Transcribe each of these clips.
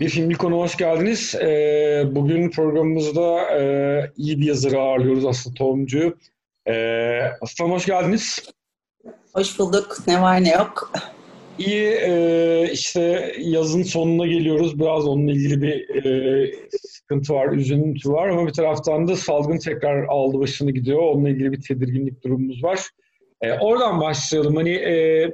Bir filmli konu hoş geldiniz. Ee, bugün programımızda e, iyi bir yazarı ağırlıyoruz Aslı Tohumcu'yu. Ee, Aslı hoş geldiniz. Hoş bulduk. Ne var ne yok. İyi, e, işte yazın sonuna geliyoruz. Biraz onunla ilgili bir e, sıkıntı var, üzüntü var ama bir taraftan da salgın tekrar aldı başını gidiyor. Onunla ilgili bir tedirginlik durumumuz var. E, oradan başlayalım. Hani e,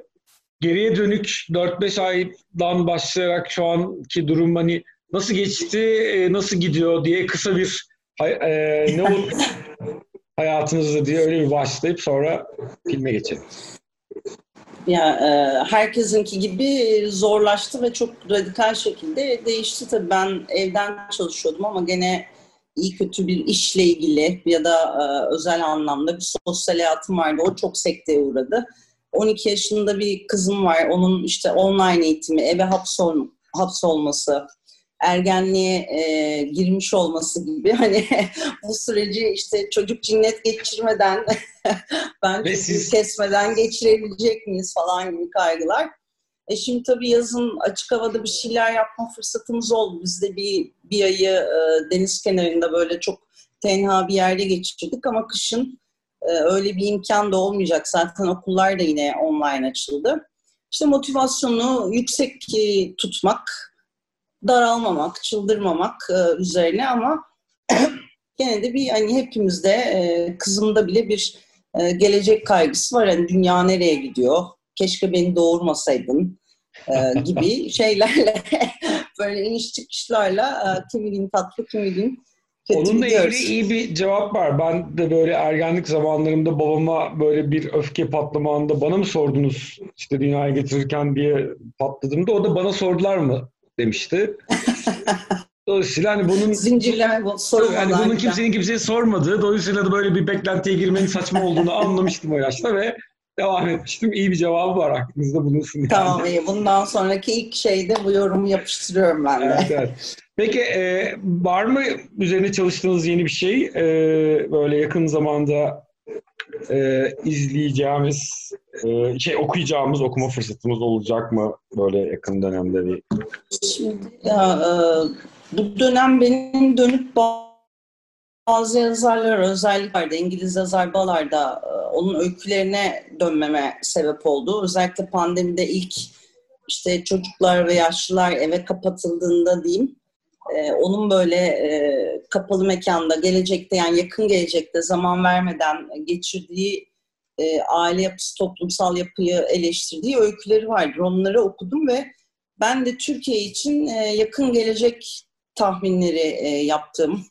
geriye dönük 4-5 aydan başlayarak şu anki durum hani nasıl geçti, e, nasıl gidiyor diye kısa bir e, ne oldu hayatınızda diye öyle bir başlayıp sonra filme geçelim. Ya e, herkesinki gibi zorlaştı ve çok radikal şekilde değişti tabii. Ben evden çalışıyordum ama gene iyi kötü bir işle ilgili ya da e, özel anlamda bir sosyal hayatım vardı. O çok sekteye uğradı. 12 yaşında bir kızım var. Onun işte online eğitimi, eve hapsol, hapsolması, ergenliğe e, girmiş olması gibi hani bu süreci işte çocuk cinnet geçirmeden ben Ve siz... kesmeden geçirebilecek miyiz falan gibi kaygılar. E şimdi tabii yazın açık havada bir şeyler yapma fırsatımız oldu. Biz de bir, bir ayı e, deniz kenarında böyle çok tenha bir yerde geçirdik ama kışın öyle bir imkan da olmayacak. Zaten okullar da yine online açıldı. İşte motivasyonu yüksek tutmak, daralmamak, çıldırmamak e, üzerine ama gene de bir hani hepimizde e, kızımda bile bir e, gelecek kaygısı var. Hani dünya nereye gidiyor? Keşke beni doğurmasaydın gibi şeylerle böyle iniş çıkışlarla kimi gün tatlı kimi gün Onunla ilgili iyi bir cevap var. Ben de böyle ergenlik zamanlarımda babama böyle bir öfke patlamağında bana mı sordunuz işte dünyaya getirirken diye patladığımda o da bana sordular mı demişti. Dolayısıyla hani bunun zincirleme bu soru yani bunun kimsenin kimseye sormadığı dolayısıyla da böyle bir beklentiye girmenin saçma olduğunu anlamıştım o yaşta ve devam etmiştim. İyi bir cevabı var aklınızda bulunsun. Yani. Tamam iyi. Bundan sonraki ilk şeyde bu yorumu yapıştırıyorum ben de. Evet, evet. Peki e, var mı üzerine çalıştığınız yeni bir şey? E, böyle yakın zamanda e, izleyeceğimiz, e, şey okuyacağımız okuma fırsatımız olacak mı böyle yakın dönemde bir? Şimdi ya, e, bu dönem benim dönüp bazı yazarlar özellikle İngiliz yazar Balar'da e, onun öykülerine dönmeme sebep oldu. Özellikle pandemide ilk işte çocuklar ve yaşlılar eve kapatıldığında diyeyim e, onun böyle e, kapalı mekanda gelecekte yani yakın gelecekte zaman vermeden geçirdiği e, aile yapısı, toplumsal yapıyı eleştirdiği öyküleri vardır. Onları okudum ve ben de Türkiye için e, yakın gelecek tahminleri e, yaptım.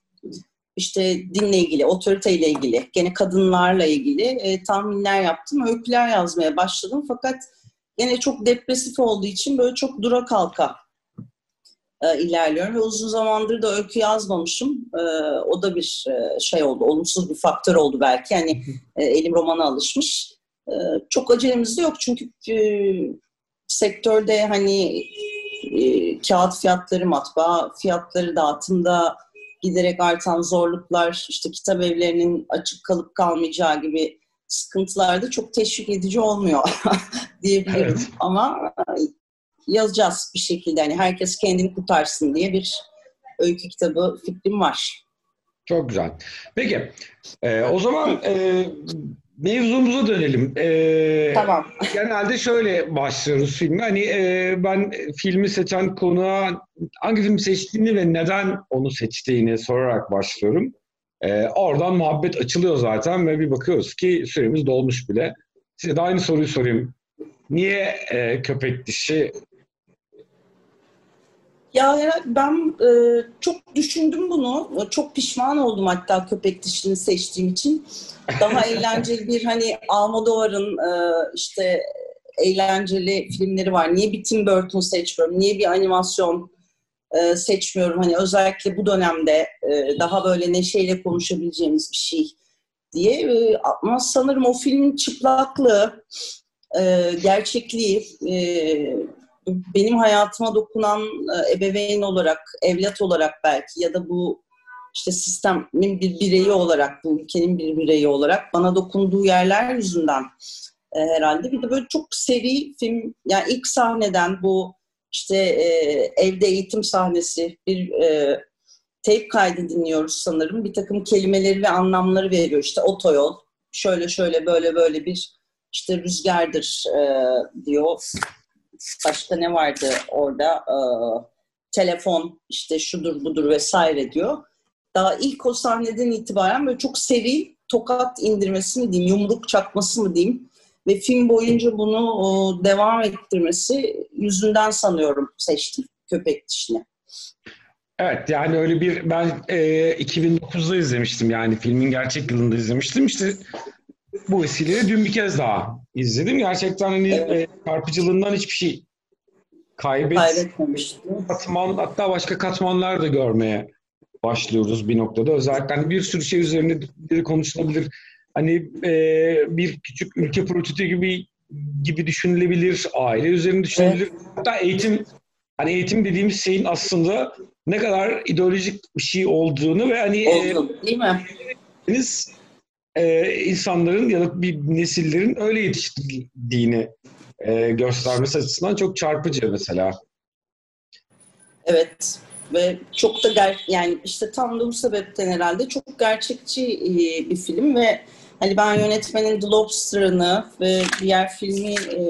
İşte dinle ilgili, otoriteyle ilgili, gene kadınlarla ilgili e, tahminler yaptım. Öyküler yazmaya başladım fakat gene çok depresif olduğu için böyle çok dura kalka e, ilerliyorum ve uzun zamandır da öykü yazmamışım. E, o da bir e, şey oldu, olumsuz bir faktör oldu belki. Yani e, elim romana alışmış. E, çok acelemiz de yok çünkü e, sektörde hani e, kağıt fiyatları, matbaa fiyatları dağıtımda giderek artan zorluklar, işte kitap evlerinin açık kalıp kalmayacağı gibi sıkıntılar da çok teşvik edici olmuyor diyebilirim. Evet. Ama yazacağız bir şekilde. Hani herkes kendini kurtarsın diye bir öykü kitabı fikrim var. Çok güzel. Peki, e, o zaman e, mevzumuza dönelim. E, tamam. Genelde şöyle başlıyoruz filmi. Hani e, ben filmi seçen konuğa hangi film seçtiğini ve neden onu seçtiğini sorarak başlıyorum. E, oradan muhabbet açılıyor zaten ve bir bakıyoruz ki süremiz dolmuş bile. Size de aynı soruyu sorayım. Niye e, köpek dişi ya ben e, çok düşündüm bunu. Çok pişman oldum hatta köpek dişini seçtiğim için. Daha eğlenceli bir hani Almodovar'ın e, işte eğlenceli filmleri var. Niye bir Tim Burton seçmiyorum? Niye bir animasyon e, seçmiyorum? Hani özellikle bu dönemde e, daha böyle neşeyle konuşabileceğimiz bir şey diye. E, ama sanırım o filmin çıplaklığı, e, gerçekliği, e, benim hayatıma dokunan e, ebeveyn olarak, evlat olarak belki ya da bu işte sistemin bir bireyi olarak, bu ülkenin bir bireyi olarak bana dokunduğu yerler yüzünden e, herhalde. Bir de böyle çok seri film, yani ilk sahneden bu işte e, evde eğitim sahnesi, bir e, tape kaydı dinliyoruz sanırım. Bir takım kelimeleri ve anlamları veriyor. İşte otoyol, şöyle şöyle böyle böyle bir işte rüzgardır diyor. Başka ne vardı orada? E, telefon işte şudur budur vesaire diyor. Daha ilk o sahneden itibaren böyle çok seri tokat indirmesi mi diyeyim, yumruk çakması mı diyeyim. Ve film boyunca bunu o, devam ettirmesi yüzünden sanıyorum seçtim köpek dişini. Evet yani öyle bir ben e, 2009'da izlemiştim yani filmin gerçek yılında izlemiştim işte bu vesileyle dün bir kez daha izledim. Gerçekten hani evet. e, çarpıcılığından hiçbir şey kaybet, kaybetmemiştim. Katman, hatta başka katmanlar da görmeye başlıyoruz bir noktada. Özellikle hani bir sürü şey üzerinde konuşulabilir. Hani e, bir küçük ülke prototipi gibi gibi düşünülebilir, aile üzerinde düşünülebilir. Evet. Hatta eğitim hani eğitim dediğimiz şeyin aslında ne kadar ideolojik bir şey olduğunu ve hani Oldu, e, değil mi? E, insanların ya da bir nesillerin öyle yetiştirildiğini e, göstermesi açısından çok çarpıcı mesela. Evet ve çok da ger yani işte tam da bu sebepten herhalde çok gerçekçi e, bir film ve hani ben yönetmenin The Lobster'ını ve diğer filmi e,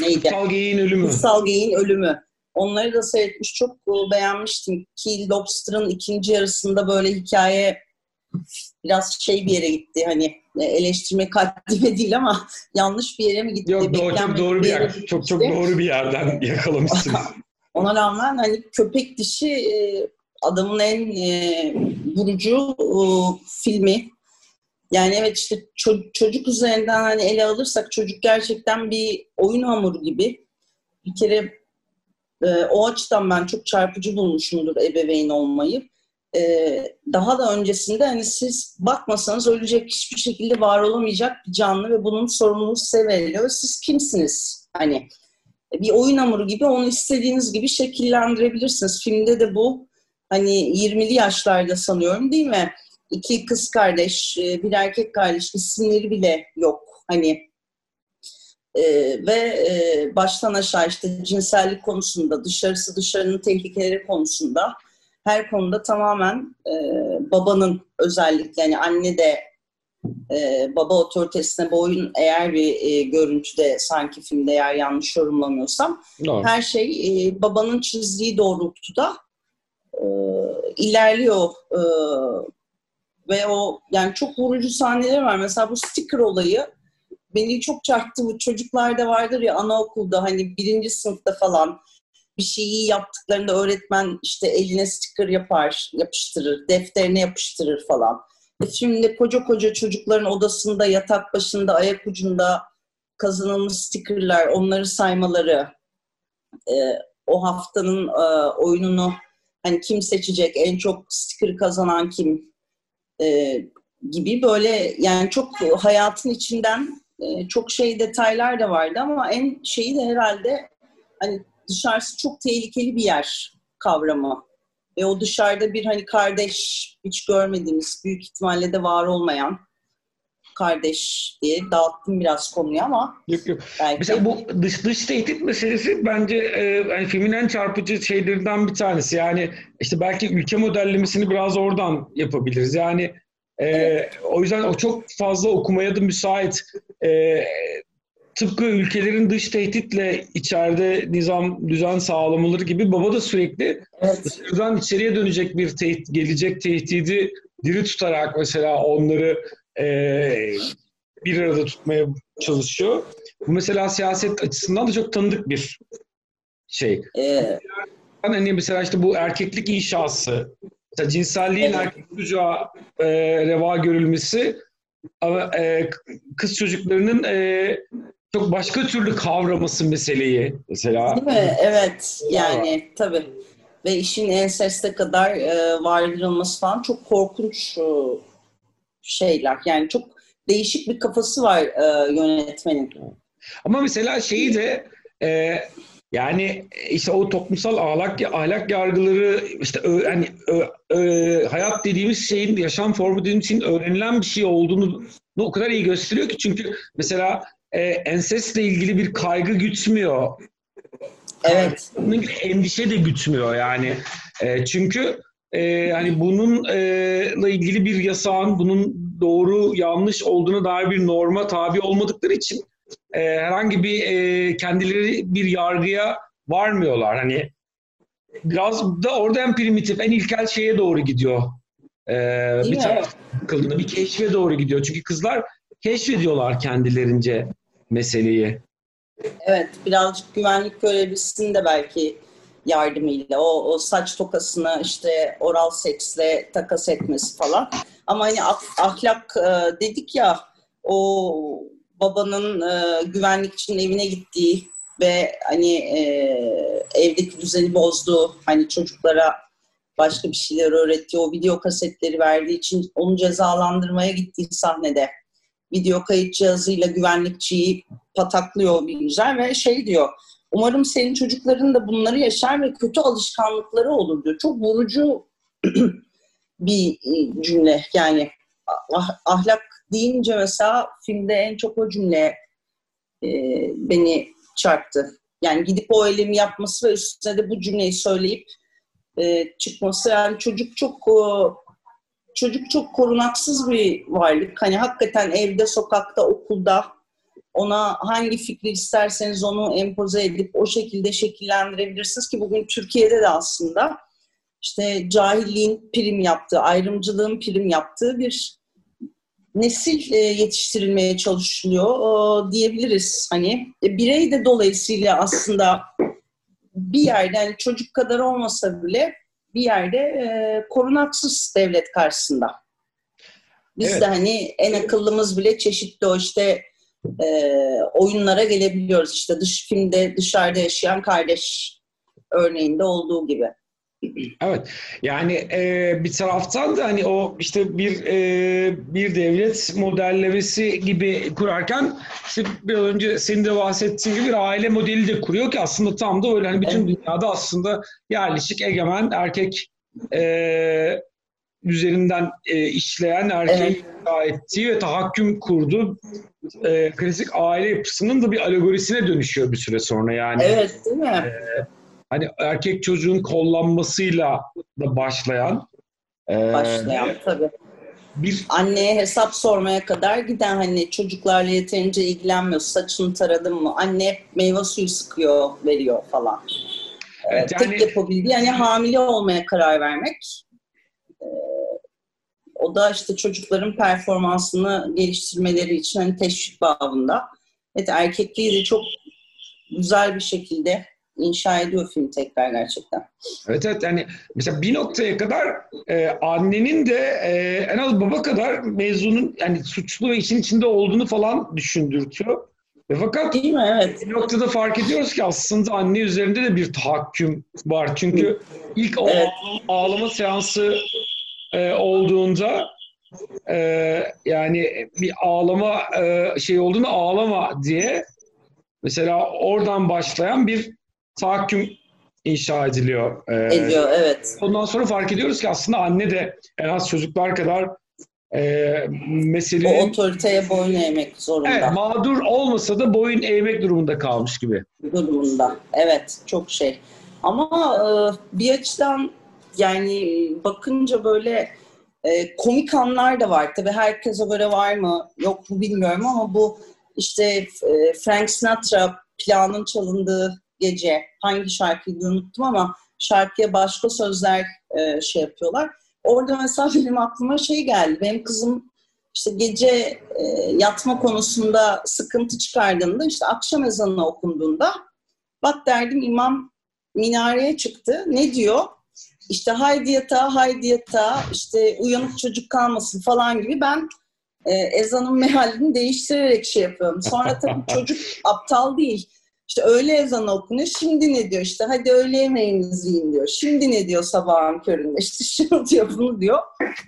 neydi? Kutsal Geyin Ölümü. Kutsal Geyin Ölümü. Onları da seyretmiş çok e, beğenmiştim ki Lobster'ın ikinci yarısında böyle hikaye biraz şey bir yere gitti hani e, eleştirme katlime değil ama yanlış bir yere mi gitti? Yok doğru, çok doğru bir yer. Çok çok doğru bir yerden yakalamışsınız. Ona rağmen hani köpek dişi e, adamın en e, vurucu filmi. Yani evet işte çocuk üzerinden hani ele alırsak çocuk gerçekten bir oyun hamuru gibi. Bir kere o açıdan ben çok çarpıcı bulmuşumdur ebeveyn olmayı. Daha da öncesinde hani siz bakmasanız ölecek hiçbir şekilde var olamayacak bir canlı ve bunun sorumluluğu size veriliyor. Siz kimsiniz? Hani bir oyun hamuru gibi onu istediğiniz gibi şekillendirebilirsiniz. Filmde de bu hani 20'li yaşlarda sanıyorum değil mi? İki kız kardeş, e, bir erkek kardeş isimleri bile yok. Hani e, ve e, baştan aşağı işte cinsellik konusunda, dışarısı dışarının tehlikeleri konusunda her konuda tamamen e, babanın özellikle yani anne de e, baba otoritesine boyun eğer bir e, görüntüde sanki filmde eğer yanlış yorumlamıyorsam Doğru. her şey e, babanın çizdiği doğrultuda e, ilerliyor e, ve o yani çok vurucu sahneler var. Mesela bu sticker olayı beni çok çarptı. Bu çocuklarda vardır ya anaokulda hani birinci sınıfta falan bir şeyi yaptıklarında öğretmen işte eline sticker yapar, yapıştırır, defterine yapıştırır falan. Şimdi koca koca çocukların odasında, yatak başında, ayak ucunda kazanılmış stickerlar, onları saymaları, e, o haftanın e, oyununu hani kim seçecek, en çok sticker kazanan kim e, gibi böyle yani çok hayatın içinden e, çok şey detaylar da vardı ama en şeyi de herhalde hani dışarısı çok tehlikeli bir yer kavramı ve o dışarıda bir hani kardeş hiç görmediğimiz büyük ihtimalle de var olmayan kardeş diye dağıttım biraz konuyu ama yok yok. Belki... Mesela bu dış dış tehdit meselesi bence e, yani filmin en çarpıcı şeylerinden bir tanesi. Yani işte belki ülke modellemesini biraz oradan yapabiliriz. Yani e, o yüzden o çok fazla okumaya da müsait. E, tıpkı ülkelerin dış tehditle içeride nizam, düzen sağlamaları gibi baba da sürekli evet. dışarıdan içeriye dönecek bir tehdit, gelecek tehdidi diri tutarak mesela onları e, bir arada tutmaya çalışıyor. Bu mesela siyaset açısından da çok tanıdık bir şey. Evet. Hani mesela işte bu erkeklik inşası, mesela cinselliğin evet. erkek çocuğa e, reva görülmesi ama e, kız çocuklarının e, çok başka türlü kavraması meseleyi mesela. Değil mi? Evet. Yani tabii. Ve işin enseste kadar e, vardırılması falan çok korkunç e, şeyler. Yani çok değişik bir kafası var e, yönetmenin. Ama mesela şeyi de e, yani işte o toplumsal ahlak ahlak yargıları işte ö, hani ö, ö, hayat dediğimiz şeyin yaşam formu dediğimiz şeyin öğrenilen bir şey olduğunu o kadar iyi gösteriyor ki çünkü mesela e, ensesle ilgili bir kaygı gütmüyor Evet. Endişe de gütmüyor yani. E, çünkü e, hani bununla e, ilgili bir yasağın bunun doğru yanlış olduğuna dair bir norma tabi olmadıkları için e, herhangi bir e, kendileri bir yargıya varmıyorlar. Hani biraz da orada en primitif, en ilkel şeye doğru gidiyor. E, bir taraf kıldığında bir keşfe doğru gidiyor. Çünkü kızlar keşfediyorlar kendilerince meseleyi. Evet, birazcık güvenlik görevlisinin de belki yardımıyla o, o saç tokasını işte oral seksle takas etmesi falan. Ama hani ahlak e, dedik ya o babanın e, güvenlik için evine gittiği ve hani e, evdeki düzeni bozduğu hani çocuklara başka bir şeyler öğrettiği o video kasetleri verdiği için onu cezalandırmaya gittiği sahnede video kayıt cihazıyla güvenlikçiyi pataklıyor bir güzel ve şey diyor umarım senin çocukların da bunları yaşar ve kötü alışkanlıkları olur diyor. Çok vurucu bir e, cümle yani ah, ahlak deyince mesela filmde en çok o cümle e, beni çarptı. Yani gidip o eylemi yapması ve üstüne de bu cümleyi söyleyip e, çıkması yani çocuk çok çocuk çok korunaksız bir varlık. Hani hakikaten evde, sokakta, okulda ona hangi fikri isterseniz onu empoze edip o şekilde şekillendirebilirsiniz ki bugün Türkiye'de de aslında işte cahilliğin prim yaptığı, ayrımcılığın prim yaptığı bir nesil e, yetiştirilmeye çalışılıyor diyebiliriz. Hani e, birey de dolayısıyla aslında bir yerde yani çocuk kadar olmasa bile bir yerde e, korunaksız devlet karşısında. Biz evet. de hani en akıllımız bile çeşitli o işte e, oyunlara gelebiliyoruz. İşte dış filmde dışarıda yaşayan kardeş örneğinde olduğu gibi. Evet yani e, bir taraftan da hani o işte bir e, bir devlet modellemesi gibi kurarken işte bir önce senin de bahsettiğin gibi bir aile modeli de kuruyor ki aslında tam da öyle hani bütün dünyada aslında yerleşik egemen erkek e, üzerinden e, işleyen erkeğin evet. ettiği ve tahakküm kurduğu e, klasik aile yapısının da bir alegorisine dönüşüyor bir süre sonra yani. Evet değil mi? E, hani erkek çocuğun kollanmasıyla da başlayan e, başlayan tabii. Bir... Anneye hesap sormaya kadar giden hani çocuklarla yeterince ilgilenmiyor. Saçını taradın mı? Anne meyve suyu sıkıyor, veriyor falan. Evet, yani... Tek yapabildiği yani hamile olmaya karar vermek. Ee, o da işte çocukların performansını geliştirmeleri için hani teşvik babında. Evet erkekliği de çok güzel bir şekilde inşa ediyor film tekrar gerçekten. Evet evet yani mesela bir noktaya kadar e, annenin de e, en az baba kadar mezunun yani suçlu ve işin içinde olduğunu falan düşündürtüyor. Ve fakat Değil mi? Evet. bir noktada fark ediyoruz ki aslında anne üzerinde de bir tahakküm var. Çünkü ilk o evet. ağlama seansı e, olduğunda e, yani bir ağlama e, şey olduğunu ağlama diye mesela oradan başlayan bir tahakküm inşa ediliyor. Ee, Ediyor, evet. Ondan sonra fark ediyoruz ki aslında anne de en az çocuklar kadar e, meselenin... O otoriteye boyun eğmek zorunda. Evet, mağdur olmasa da boyun eğmek durumunda kalmış gibi. Durumunda, evet. Çok şey. Ama e, bir açıdan yani bakınca böyle e, komik anlar da var. Tabii herkese göre var mı yok mu bilmiyorum ama bu işte e, Frank Sinatra planın çalındığı gece hangi şarkıyı unuttum ama şarkıya başka sözler e, şey yapıyorlar. Orada mesela benim aklıma şey geldi. Benim kızım işte gece e, yatma konusunda sıkıntı çıkardığında işte akşam ezanı okunduğunda bak derdim imam minareye çıktı. Ne diyor? İşte haydi yatağa, haydi yatağa, işte uyanık çocuk kalmasın falan gibi ben e, ezanın mehalini değiştirerek şey yapıyorum. Sonra tabii çocuk aptal değil. İşte öğle ezanı okunuyor. Şimdi ne diyor işte hadi öğle yemeğinizi yiyin diyor. Şimdi ne diyor sabahın köründe işte şunu diyor bunu diyor.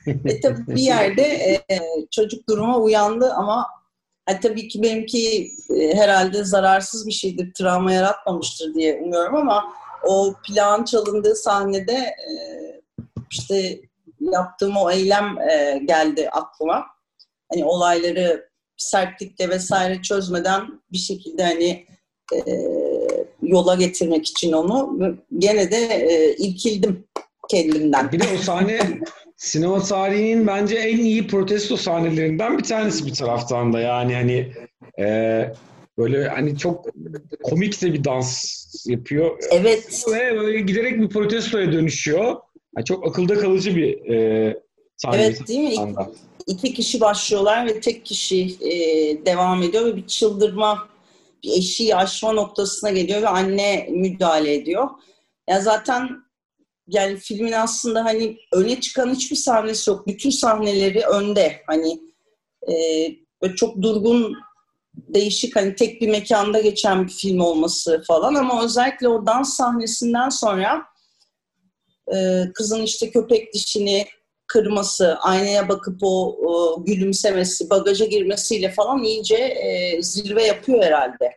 Ve tabii bir yerde e, çocuk duruma uyandı ama e, tabii ki benimki e, herhalde zararsız bir şeydir, travma yaratmamıştır diye umuyorum ama o plan çalındığı sahnede e, işte yaptığım o eylem e, geldi aklıma. Hani olayları sertlikle vesaire çözmeden bir şekilde hani e, yola getirmek için onu. Gene de e, ilkildim kendimden. Bir de o sahne sinema tarihinin bence en iyi protesto sahnelerinden bir tanesi bir taraftan da. Yani hani e, böyle hani çok komik de bir dans yapıyor. Evet. Ve böyle giderek bir protestoya dönüşüyor. Yani çok akılda kalıcı bir e, sahne. Evet değil mi? İki, iki kişi başlıyorlar ve tek kişi e, devam ediyor ve bir çıldırma, eşiği aşma noktasına geliyor ve anne müdahale ediyor. Ya zaten yani filmin aslında hani öne çıkan hiçbir sahnesi yok. Bütün sahneleri önde. Hani e, çok durgun değişik hani tek bir mekanda geçen bir film olması falan ama özellikle o dans sahnesinden sonra e, kızın işte köpek dişini kırması, aynaya bakıp o, o gülümsemesi, bagaja girmesiyle falan iyice e, zirve yapıyor herhalde.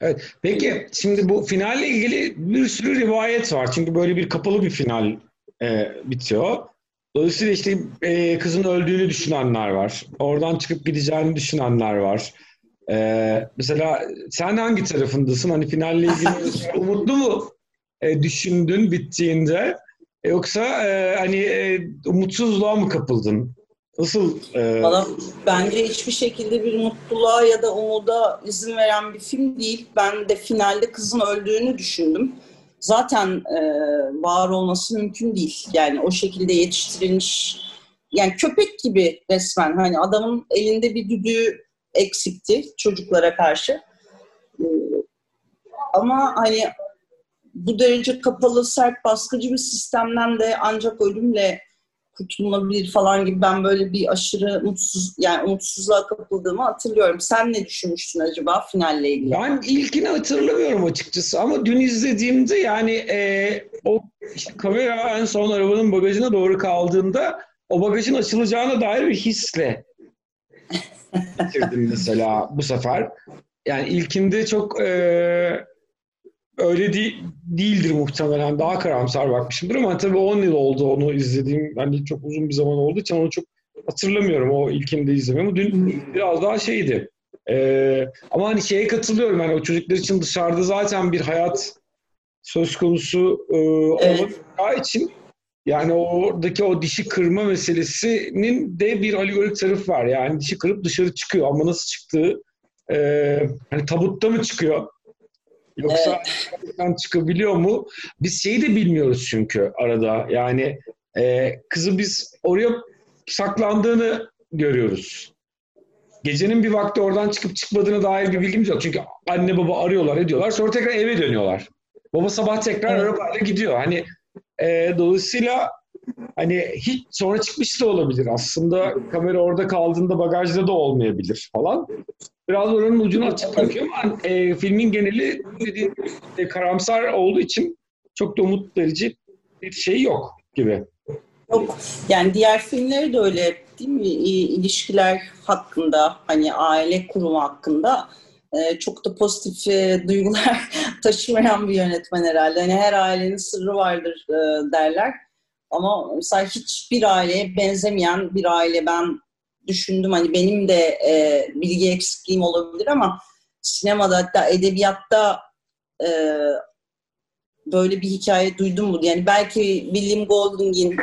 Evet. Peki şimdi bu finalle ilgili bir sürü rivayet var. Çünkü böyle bir kapalı bir final e, bitiyor. Dolayısıyla işte e, kızın öldüğünü düşünenler var. Oradan çıkıp gideceğini düşünenler var. E, mesela sen hangi tarafındasın? Hani finalle ilgili umutlu mu e, düşündün bittiğinde? Yoksa e, hani e, umutsuzluğa mı kapıldın? Nasıl? E... Bana bence hiçbir şekilde bir mutluluğa ya da umuda izin veren bir film değil. Ben de finalde kızın öldüğünü düşündüm. Zaten e, var olması mümkün değil. Yani o şekilde yetiştirilmiş, yani köpek gibi resmen. Hani adamın elinde bir düdüğü eksikti çocuklara karşı. E, ama hani bu derece kapalı, sert, baskıcı bir sistemden de ancak ölümle kurtulunabilir falan gibi ben böyle bir aşırı mutsuz yani umutsuzluğa kapıldığımı hatırlıyorum. Sen ne düşünmüştün acaba finalle ilgili? Ben ilkini hatırlamıyorum açıkçası ama dün izlediğimde yani e, o işte kamera en son arabanın bagajına doğru kaldığında o bagajın açılacağına dair bir hisle bitirdim mesela bu sefer. Yani ilkinde çok e, öyle değil, değildir muhtemelen. Daha karamsar bakmışımdır ama tabii 10 yıl oldu onu izlediğim. Yani çok uzun bir zaman olduğu için onu çok hatırlamıyorum o ilkinde izlememi. Dün biraz daha şeydi. Ee, ama hani şeye katılıyorum. Yani o çocuklar için dışarıda zaten bir hayat söz konusu e, olacağı için yani oradaki o dişi kırma meselesinin de bir alegorik tarafı var. Yani dişi kırıp dışarı çıkıyor ama nasıl çıktığı e, hani tabutta mı çıkıyor? Yoksa evet. çıkabiliyor mu? Biz şeyi de bilmiyoruz çünkü arada. Yani e, kızı biz oraya saklandığını görüyoruz. Gecenin bir vakti oradan çıkıp çıkmadığına dair bir bilgimiz yok. Çünkü anne baba arıyorlar ediyorlar. Sonra tekrar eve dönüyorlar. Baba sabah tekrar evet. arabayla gidiyor. Hani e, dolayısıyla hani hiç sonra çıkmış da olabilir. Aslında kamera orada kaldığında bagajda da olmayabilir falan. Biraz oranın ucunu açık bırakıyor ama e, filmin geneli dediğim, e, karamsar olduğu için çok da umut verici bir şey yok gibi. Yok. Yani diğer filmleri de öyle değil mi? İlişkiler hakkında, hani aile kurumu hakkında e, çok da pozitif e, duygular taşımayan bir yönetmen herhalde. Hani her ailenin sırrı vardır e, derler. Ama mesela hiçbir aileye benzemeyen bir aile ben düşündüm. Hani benim de e, bilgi eksikliğim olabilir ama sinemada hatta edebiyatta e, böyle bir hikaye duydum mu? Yani belki William Golding'in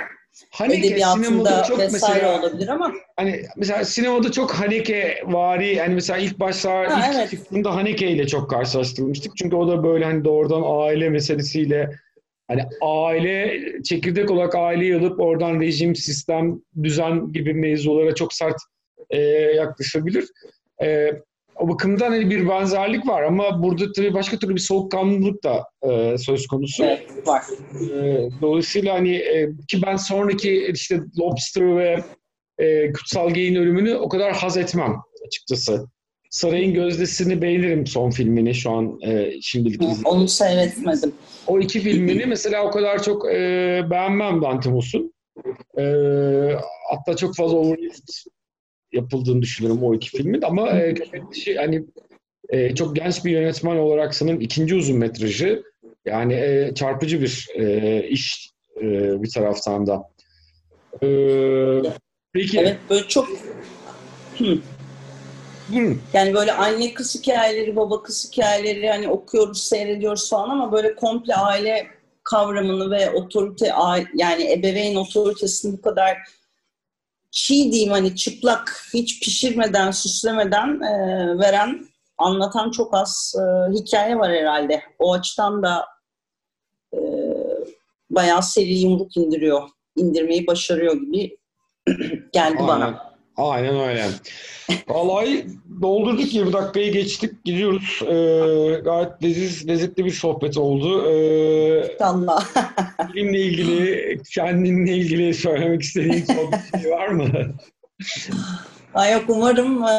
Haneke, edebiyatında çok vesaire mesela, olabilir ama hani mesela sinemada çok Haneke vari yani mesela ilk başlar ha, ilk evet. çıktığında Haneke ile çok karşılaştırılmıştık. Çünkü o da böyle hani doğrudan aile meselesiyle hani aile çekirdek olarak aileyi alıp oradan rejim, sistem, düzen gibi mevzulara çok sert e, yaklaşabilir. E, o bakımdan hani bir benzerlik var ama burada tabii başka türlü bir soğukkanlılık da e, söz konusu. Evet, var. E, dolayısıyla hani e, ki ben sonraki işte Lobster ve e, Kutsal Gey'in ölümünü o kadar haz etmem açıkçası. Sarayın Gözdesi'ni beğenirim son filmini şu an e, şimdilik izledim. Onu seyretmedim. O iki filmini mesela o kadar çok e, beğenmem Dantimos'un. E, hatta çok fazla overrated yapıldığını düşünüyorum o iki filmin ama e, Köpek hani e, çok genç bir yönetmen olarak sanırım ikinci uzun metrajı yani e, çarpıcı bir e, iş e, bir taraftan da. E, peki. Evet böyle çok Yani böyle anne kız hikayeleri, baba kız hikayeleri hani okuyoruz, seyrediyoruz falan ama böyle komple aile kavramını ve otorite yani ebeveyn otoritesini bu kadar çiğ diyeyim hani çıplak hiç pişirmeden süslemeden e, veren anlatan çok az e, hikaye var herhalde. O açıdan da e, bayağı seri yumruk indiriyor. indirmeyi başarıyor gibi geldi Aynen. bana. Aynen öyle. Vallahi doldurduk 20 dakikayı geçtik. Gidiyoruz. Ee, gayet leziz, lezzetli bir sohbet oldu. Ee, Allah. filmle ilgili, kendinle ilgili söylemek istediğin son bir şey var mı? Ay yok umarım e,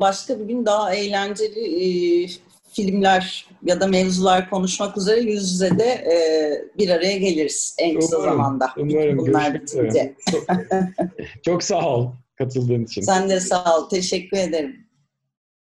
başka bir gün daha eğlenceli e, filmler ya da mevzular konuşmak üzere yüz yüze de e, bir araya geliriz en kısa Umarım, zamanda. umarım. Bunlar bitince. Çok, çok sağ ol katıldığın için. Sen de sağ ol. Teşekkür ederim.